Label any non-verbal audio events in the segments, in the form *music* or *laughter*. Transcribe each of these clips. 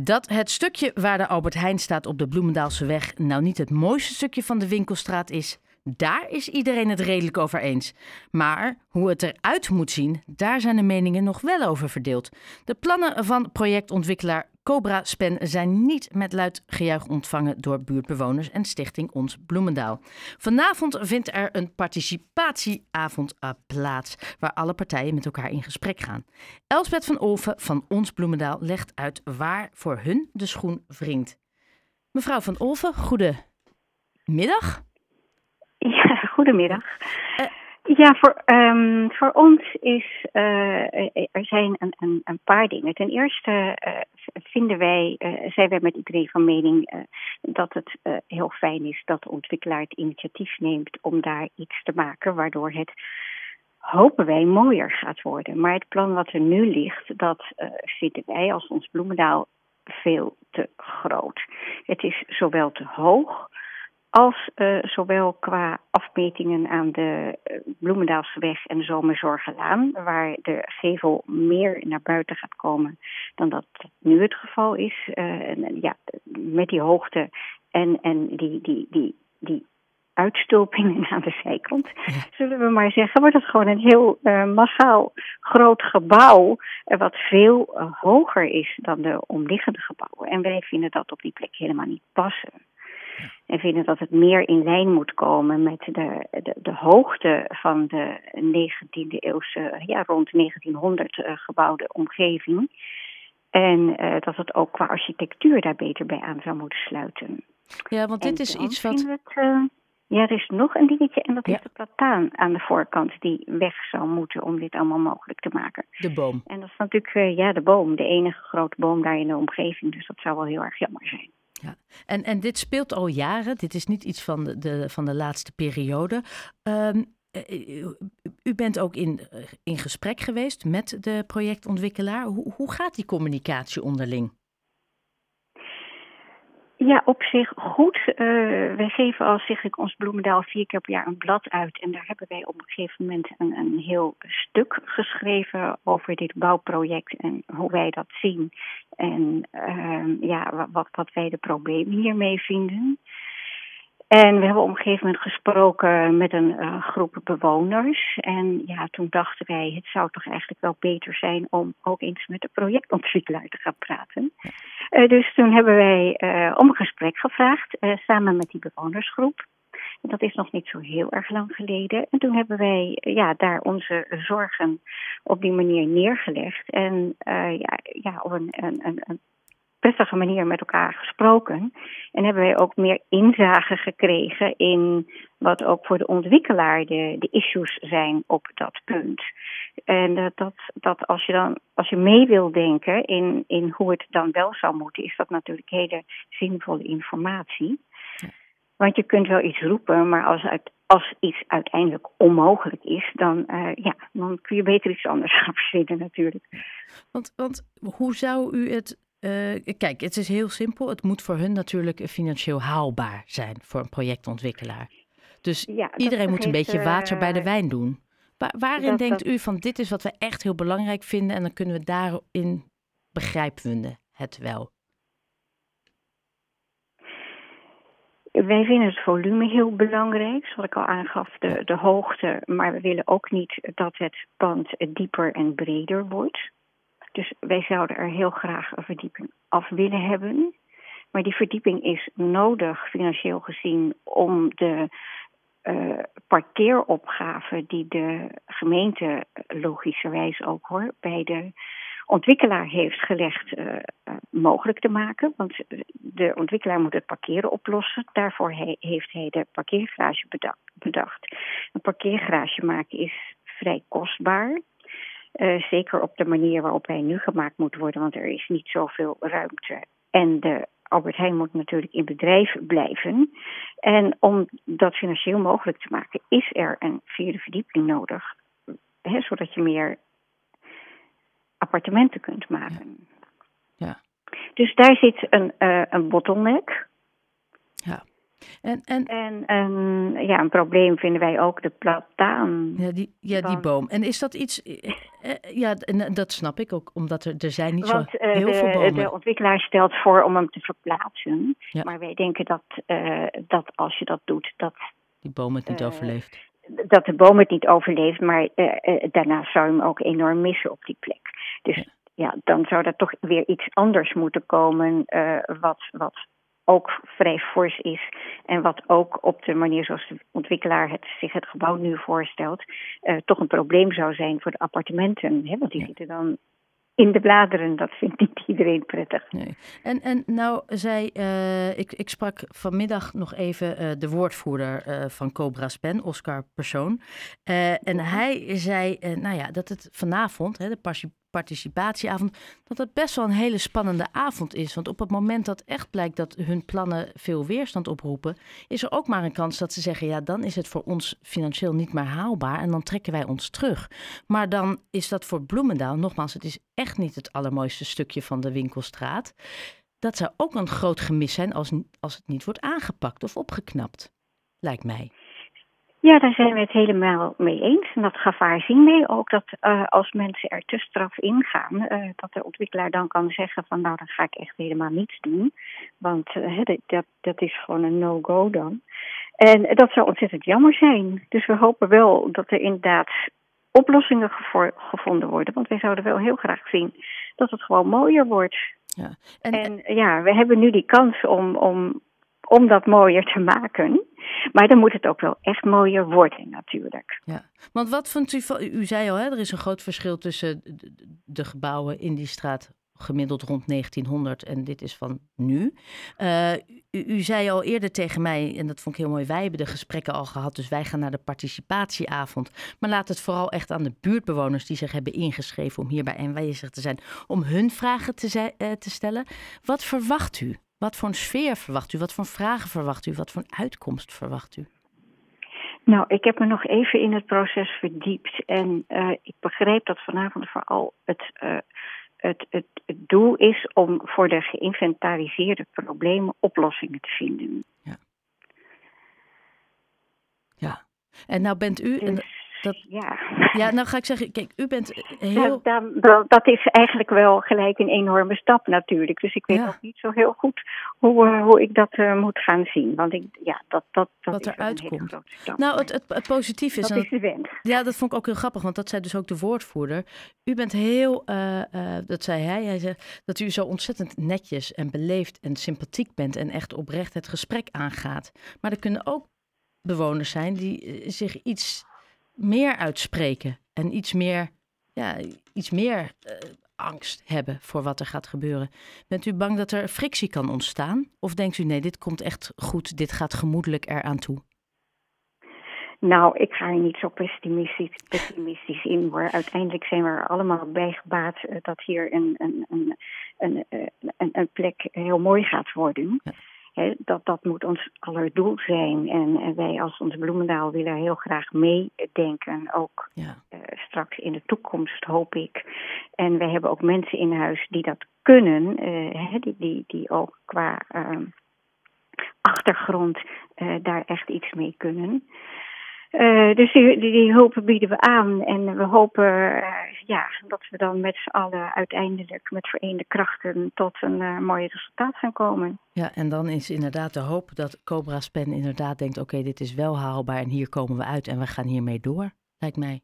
Dat het stukje waar de Albert Heijn staat op de Bloemendaalse weg nou niet het mooiste stukje van de winkelstraat is, daar is iedereen het redelijk over eens. Maar hoe het eruit moet zien, daar zijn de meningen nog wel over verdeeld. De plannen van projectontwikkelaar Cobra Spen zijn niet met luid gejuich ontvangen door buurtbewoners en Stichting Ons Bloemendaal. Vanavond vindt er een participatieavond plaats waar alle partijen met elkaar in gesprek gaan. Elsbeth van Olven van Ons Bloemendaal legt uit waar voor hun de schoen wringt. Mevrouw van Olven, goedemiddag. Ja, goedemiddag. Ja, voor, um, voor ons is, uh, er zijn een, een, een, paar dingen. Ten eerste uh, vinden wij, uh, zijn wij met iedereen van mening dat het heel fijn is dat de ontwikkelaar het initiatief neemt om daar iets te maken, waardoor het, hopen wij, mooier gaat worden. Maar het plan wat er nu ligt, dat vinden wij als ons Bloemendaal veel te groot. Het is zowel te hoog als uh, zowel qua afmetingen aan de uh, Bloemendaalseweg en Zomerzorgelaan, waar de gevel meer naar buiten gaat komen dan dat nu het geval is. Uh, en, ja, met die hoogte en, en die, die, die, die uitstulpingen *laughs* aan de zijkant, zullen we maar zeggen, wordt het gewoon een heel massaal groot gebouw, wat veel hoger is dan de omliggende gebouwen. En wij vinden dat op die plek helemaal niet passen. En vinden dat het meer in lijn moet komen met de, de, de hoogte van de 19e eeuwse, ja, rond 1900 uh, gebouwde omgeving. En uh, dat het ook qua architectuur daar beter bij aan zou moeten sluiten. Ja, want dit is iets wat. Het, uh, ja, er is nog een dingetje en dat ja. is de plataan aan de voorkant die weg zou moeten om dit allemaal mogelijk te maken. De boom. En dat is natuurlijk, ja, de boom, de enige grote boom daar in de omgeving. Dus dat zou wel heel erg jammer zijn. Ja, en, en dit speelt al jaren. Dit is niet iets van de, van de laatste periode. Um, u bent ook in, in gesprek geweest met de projectontwikkelaar. Hoe, hoe gaat die communicatie onderling? Ja, op zich goed. Uh, wij geven als ik ons Bloemendaal vier keer per jaar een blad uit. En daar hebben wij op een gegeven moment een, een heel stuk geschreven over dit bouwproject en hoe wij dat zien. En uh, ja, wat, wat wij de problemen hiermee vinden. En we hebben op een gegeven moment gesproken met een uh, groep bewoners. En ja, toen dachten wij, het zou toch eigenlijk wel beter zijn om ook eens met de projectontwikkelaar te gaan praten. Uh, dus toen hebben wij uh, om een gesprek gevraagd, samen met die bewonersgroep. Dat is nog niet zo heel erg lang geleden. En toen hebben wij ja, daar onze zorgen op die manier neergelegd. En ja, ja, op een, een, een prettige manier met elkaar gesproken. En hebben wij ook meer inzage gekregen in wat ook voor de ontwikkelaar de, de issues zijn op dat punt. En dat, dat, dat als je dan als je mee wil denken in, in hoe het dan wel zou moeten, is dat natuurlijk hele zinvolle informatie. Want je kunt wel iets roepen, maar als, uit, als iets uiteindelijk onmogelijk is, dan, uh, ja, dan kun je beter iets anders *laughs* gaan verzinnen natuurlijk. Want, want hoe zou u het uh, kijk, het is heel simpel. Het moet voor hun natuurlijk financieel haalbaar zijn voor een projectontwikkelaar. Dus ja, iedereen moet een beetje water bij de wijn doen. Waar, waarin dat, denkt dat... u van dit is wat we echt heel belangrijk vinden en dan kunnen we daarin begrijpen we het wel? Wij vinden het volume heel belangrijk, zoals ik al aangaf, de, de hoogte. Maar we willen ook niet dat het pand dieper en breder wordt. Dus wij zouden er heel graag een verdieping af willen hebben. Maar die verdieping is nodig, financieel gezien, om de uh, parkeeropgave die de gemeente logischerwijs ook hoor, bij de ontwikkelaar heeft gelegd uh, uh, mogelijk te maken. Want de ontwikkelaar moet het parkeren oplossen. Daarvoor he heeft hij de parkeergarage bedacht. Een parkeergarage maken is vrij kostbaar. Uh, zeker op de manier waarop hij nu gemaakt moet worden, want er is niet zoveel ruimte. En de Albert Heijn moet natuurlijk in bedrijf blijven. En om dat financieel mogelijk te maken, is er een vierde verdieping nodig. Hè, zodat je meer appartementen kunt maken. Ja. Dus daar zit een, uh, een bottleneck. En, en, en, en ja, een probleem vinden wij ook de plataan. Ja, die, ja, die boom. En is dat iets... ja, dat snap ik ook, omdat er, er zijn niet zo heel de, veel bomen. De ontwikkelaar stelt voor om hem te verplaatsen. Maar wij denken dat, dat als je dat doet, dat... Die boom het niet overleeft dat de boom het niet overleeft, maar uh, daarna zou je hem ook enorm missen op die plek. Dus ja, dan zou er toch weer iets anders moeten komen, wat, wat ook vrij fors is. En wat ook op de manier zoals de ontwikkelaar het, zich het gebouw nu voorstelt, toch een probleem zou zijn voor de appartementen. Hè? Want die zitten dan in de bladeren. Dat vindt niet *laughs* iedereen prettig. Nee. En, en nou zei, uh, ik, ik sprak vanmiddag nog even uh, de woordvoerder uh, van Cobra Spen, Oscar Persoon. en hij zei, nou ja, dat het vanavond, hè, de participatieavond, dat het best wel een hele spannende avond is. Want op het moment dat echt blijkt dat hun plannen veel weerstand oproepen, is er ook maar een kans dat ze zeggen: ja, dan is het voor ons financieel niet meer haalbaar en dan trekken wij ons terug. Maar dan is dat voor Bloemendaal, nogmaals, het is echt niet het allermooiste stukje van de winkelstraat. Dat zou ook een groot gemis zijn als, als het niet wordt aangepakt of opgeknapt, lijkt mij. Ja, daar zijn we het helemaal mee eens. En dat gevaar zien wij ook dat uh, als mensen er te straf ingaan, uh, dat de ontwikkelaar dan kan zeggen van nou dan ga ik echt helemaal niets doen. Want uh, dat, dat is gewoon een no-go dan. En dat zou ontzettend jammer zijn. Dus we hopen wel dat er inderdaad oplossingen gevonden worden. Want wij zouden wel heel graag zien dat het gewoon mooier wordt. Ja. En, en ja, we hebben nu die kans om, om, om dat mooier te maken. Maar dan moet het ook wel echt mooier worden natuurlijk. Ja, want wat vindt u van, u zei al, hè, er is een groot verschil tussen de gebouwen in die straat gemiddeld rond 1900 en dit is van nu. Uh, u, u, zei al eerder tegen mij, en dat vond ik heel mooi, wij hebben de gesprekken al gehad, dus wij gaan naar de participatieavond. Maar laat het vooral echt aan de buurtbewoners die zich hebben ingeschreven om hierbij aanwezig te zijn, om hun vragen te, uh, te stellen. Wat verwacht u? Wat voor een sfeer verwacht u? Wat voor vragen verwacht u? Wat voor een uitkomst verwacht u? Nou, ik heb me nog even in het proces verdiept. En uh, ik begreep dat vanavond vooral het, uh, het, het, het, doel is om voor de geïnventariseerde problemen oplossingen te vinden. Ja. Ja. En nou bent u. Dus, dat, ja. ja, nou ga ik zeggen, kijk, u bent heel... Dat, dat, is eigenlijk wel gelijk een enorme stap natuurlijk. Dus ik weet nog niet zo heel goed hoe, uh, hoe ik dat uh, moet gaan zien. Want ik, ja, dat, dat, dat Wat is eruit komt. Nou, het, het, het positieve is... Dat is de wens. Ja, dat vond ik ook heel grappig, want dat zei dus ook de woordvoerder. U bent heel, uh, dat zei hij, hij zei dat u zo ontzettend netjes en beleefd en sympathiek bent en echt oprecht het gesprek aangaat. Maar er kunnen ook bewoners zijn die zich iets meer uitspreken en iets meer, ja, iets meer uh, angst hebben voor wat er gaat gebeuren. Bent u bang dat er frictie kan ontstaan? Of denkt u nee, dit komt echt goed, dit gaat gemoedelijk eraan toe? Nou, ik ga er niet zo pessimistisch, pessimistisch in hoor. Uiteindelijk zijn we er allemaal bij gebaat uh, dat hier een, een, een, een, een, een plek heel mooi gaat worden. Ja dat, dat moet ons aller doel zijn. En, wij als ons Bloemendaal willen heel graag meedenken. Ook ja. uh, straks in de toekomst, hoop ik. En wij hebben ook mensen in huis die dat kunnen. Uh, die, die, die ook qua uh, achtergrond eh, daar echt iets mee kunnen. Uh, dus die, die, hulp bieden we aan. En we hopen uh, ja, dat we dan met z'n allen uiteindelijk met vereende krachten tot een uh, mooi resultaat gaan komen. Ja, en dan is inderdaad de hoop dat Cobra Spen inderdaad denkt: oké, dit is wel haalbaar en hier komen we uit en we gaan hiermee door, lijkt mij.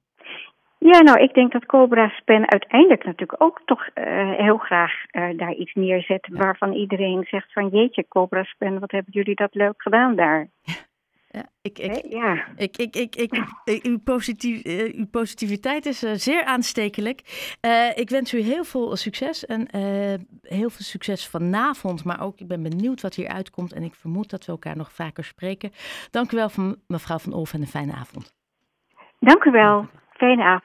Ja, nou, ik denk dat Cobra Spen uiteindelijk natuurlijk ook toch heel graag daar iets neerzet waarvan iedereen zegt van jeetje, Cobra Spen, wat hebben jullie dat leuk gedaan daar. *laughs* Ja, ik, ik, ja. Ik, ik, ik, ik, uw, positief, uh, uw positiviteit is uh, zeer aanstekelijk. Uh, ik wens u heel veel succes en heel veel succes vanavond. Maar ook, ik ben benieuwd wat hier uitkomt. En ik vermoed dat we elkaar nog vaker spreken. Dank u wel, van mevrouw Van Olf en een fijne avond. Dank u wel. Fijne avond.